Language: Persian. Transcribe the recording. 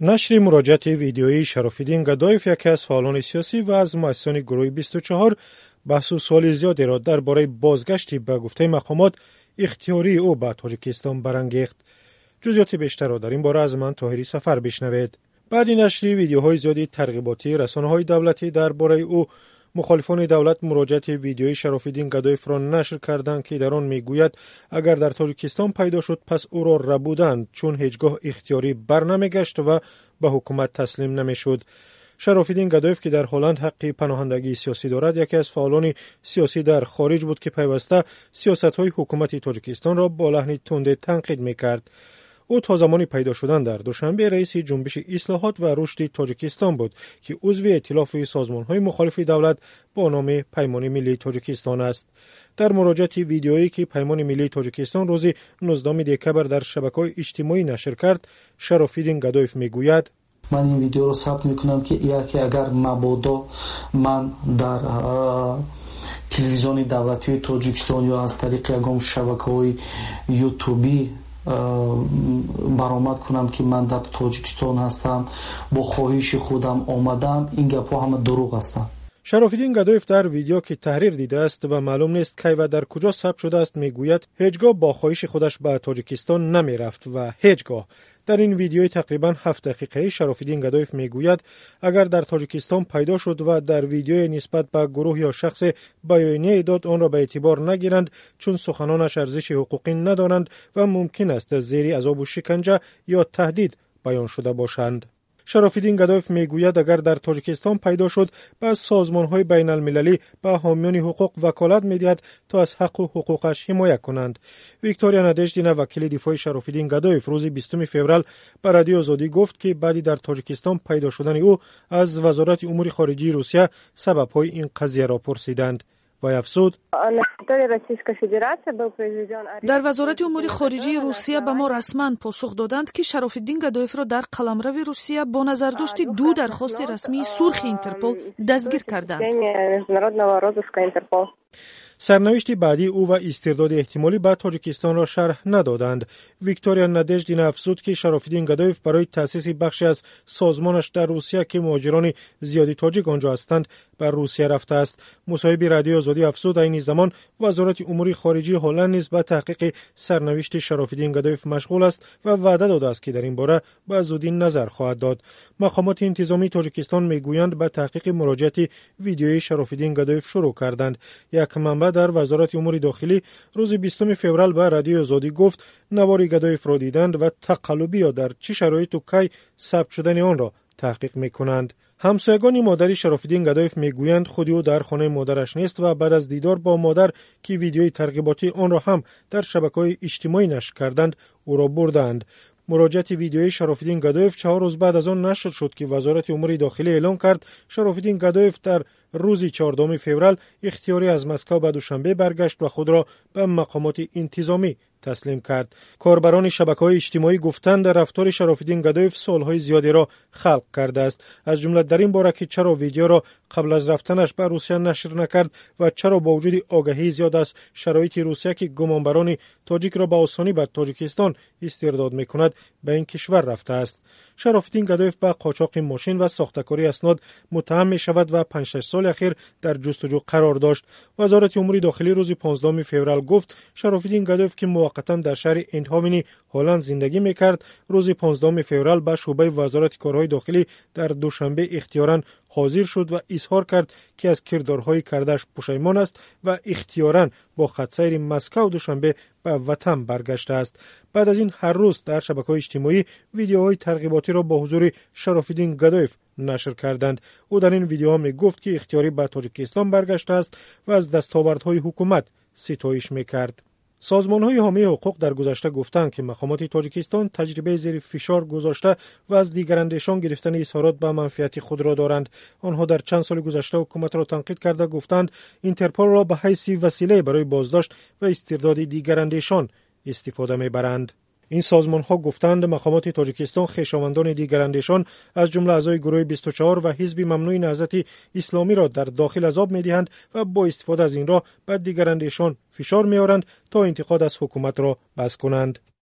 нашри муроҷиати видеоии шарофиддин гадоев яке аз фаъолони сиёсӣ ва аз муассисони гурӯҳи бисту чаҳор баҳсусоли зиёдеро дар бораи бозгашти ба гуфтаи мақомот ихтиёрии ӯ ба тоҷикистон барангехт. Ҷузъиёти бештарро дар ин бора аз ман тоҳирӣ сафар бишнавед. Баъди нашри видеоҳои зиёди тарғиботии расонаҳои давлатӣ дар бораи ӯ مخالفان دولت مراجعت ویدیوی شرافیدین گدایف را نشر کردند که در آن می‌گوید اگر در تاجیکستان پیدا شد پس او را ربودند چون هیچگاه اختیاری برنمیگشت و به حکومت تسلیم نمی‌شد. شرافیدین گدایف که در هلند حق پناهندگی سیاسی دارد یکی از فعالان سیاسی در خارج بود که پیوسته سیاست های حکومت تاجیکستان را با ӯ то замони пайдо шудан дар душанбе раиси ҷунбиши ислоҳот ва рушди тоҷикистон буд ки узви эътилофи созмонҳои мухолифи давлат бо номи паймони миллии тоҷикистон аст. Дар муроҷиати видеоӣ ки паймони миллии тоҷикистон рӯзи 19 декабр дар шабакаҳои иҷтимоӣ нашр кард шарофиддин гадоев мегӯяд ман ин видеоро сабт мекунам ки яке агар мабодо ман дар телевизиони давлатии тоҷикистон ё аз тариқи ягон шабакаҳои ютубӣ баромад кунам ки ман дар тоҷикистон ҳастам бо хоҳиши худам омадам. Ин гапҳо ҳама дурӯғ ҳастанд شرافیدین گدایف در ویدیو که تحریر دیده است و معلوم نیست کی و در کجا ثبت شده است می‌گوید هیچگاه با خواهش خودش به تاجیکستان نمی رفت و هیچگاه. در این ویدیوی تقریبا 7 دقیقه شرافیدین گدایف می‌گوید اگر در تاجیکستان پیدا شد و در ویدیو نسبت به گروه یا شخص بیانیه داد آن را به اعتبار نگیرند چون سخنانش ارزش حقوقی ندارند و ممکن است زیر عذاب و شکنجه یا تهدید بیان شده باشند. Шарофиддин гадоев мегӯяд агар дар тоҷикистон пайдо шуд ба созмонҳои байналмилалӣ ба ҳомиёни ҳуқуқ ваколат медиҳад то аз ҳаққу ҳуқуқаш ҳимоя кунанд. Виктория надеждина вакили дифои шарофиддин гадоев рӯзи бистуми феврал ба радиои озодӣ гуфт ки баъди дар тоҷикистон пайдо шудани ӯ аз вазорати умури хориҷии русия сабабҳои ин қазияро пурсиданд вай афзуд дар вазорати умури хориҷии русия ба мо расман посух доданд ки шарофиддин гадоевро дар қаламрави русия бо назардошти ду дархости расмии сурхи интерпол дастгир карданд سرنوشت بعدی او و استرداد احتمالی به تاجیکستان را شرح ندادند. ویکتوریا ندژدین افزود که شرافیدین گدایف برای تأسیس بخشی از سازمانش در روسیه که مهاجران زیادی تاجیک آنجا هستند به روسیه رفته است. مصاحبی رادیو آزادی افزود این زمان وزارت امور خارجه هلند نیز به تحقیق سرنوشت شرافیدین گدایف مشغول است و وعده داده است که در این باره به زودی نظر خواهد داد. مقامات انتظامی تاجیکستان می‌گویند به تحقیق مراجعه ویدیوی شرافیدین گدایف شروع کردند. як манба дар вазорати умури дохилӣ рӯзи бистуми феврал ба радиои озодӣ гуфт навори гадоевро диданд ва тақаллубӣ ё дар чӣ шароиту кай сабт шудани онро таҳқиқ мекунанд ҳамсоягони модари шарофиддин гадоев мегӯянд худи ӯ дар хонаи модараш нест ва баъд аз дидор бо модар ки видеои тарғиботӣ онро ҳам дар шабакаҳои иҷтимоӣ нашр карданд ӯро бурданд муроҷиати видеои шарофиддин гадоев чаҳор рӯз баъд аз он нашр шуд ки вазорати умури дохилӣ эълон кард шарофиддин гадоев дар روزی 14 فوریه اختیاری از مسکو به دوشنبه برگشت و خود را به مقامات انتظامی تسلیم کرد. کاربران شبکه های اجتماعی گفتند در رفتار شرافالدین گدایف سالهای زیادی را خلق کرده است. از جمله در این باره که چرا ویدیو را قبل از رفتنش به روسیه نشر نکرد و چرا با وجود آگاهی زیاد از شرایط روسیه که گمانبران تاجیک را به آسانی به تاجیکستان استرداد می‌کند به این کشور رفته است. شرافالدین گدایف به قاچاق ماشین و ساختکاری اسناد متهم می‌شود و 5 سال اخیر در جستجو قرار داشت. وزارت امور داخلی روز 15 فوریه گفت شرافالدین گدایف که موقتا در شهر اندهاونی هلند زندگی می‌کرد روز 15 فوریه به شعبه وزارت کارهای داخلی در دوشنبه اختیارا حاضر شد و اظهار کرد که از کردارهای کردش پشیمان است و اختیارا با خطسیر مسکو دوشنبه به وطن برگشته است. بعد از این هر روز در شبکه های اجتماعی ویدیوهای ترغیباتی را با حضور شرافیدین گدایف نشر کردند. او در این ویدیوها می گفت که اختیاری به تاجیکستان برگشته است و از دستاوردهای حکومت ستایش می کرد. Созмонҳои ҳомии ҳуқуқ дар гузашта гуфтанд ки мақомоти тоҷикистон таҷрибаи зери фишор гузошта ва аз дигарандешон гирифтани изҳорот ба манфиати худро доранд. Онҳо дар чанд соли гузашта ҳукуматро танқид карда гуфтанд интерполро ба ҳайси василае барои боздошт ва истирдоди дигарандешон истифода мебаранд این سازمان ها گفتند مقامات تاجیکستان خیشاوندان دیگر اندیشان از جمله اعضای گروه 24 و حزب ممنوع نهضت اسلامی را در داخل عذاب می دهند و با استفاده از این را به دیگر اندیشان فشار می آورند تا انتقاد از حکومت را بس کنند.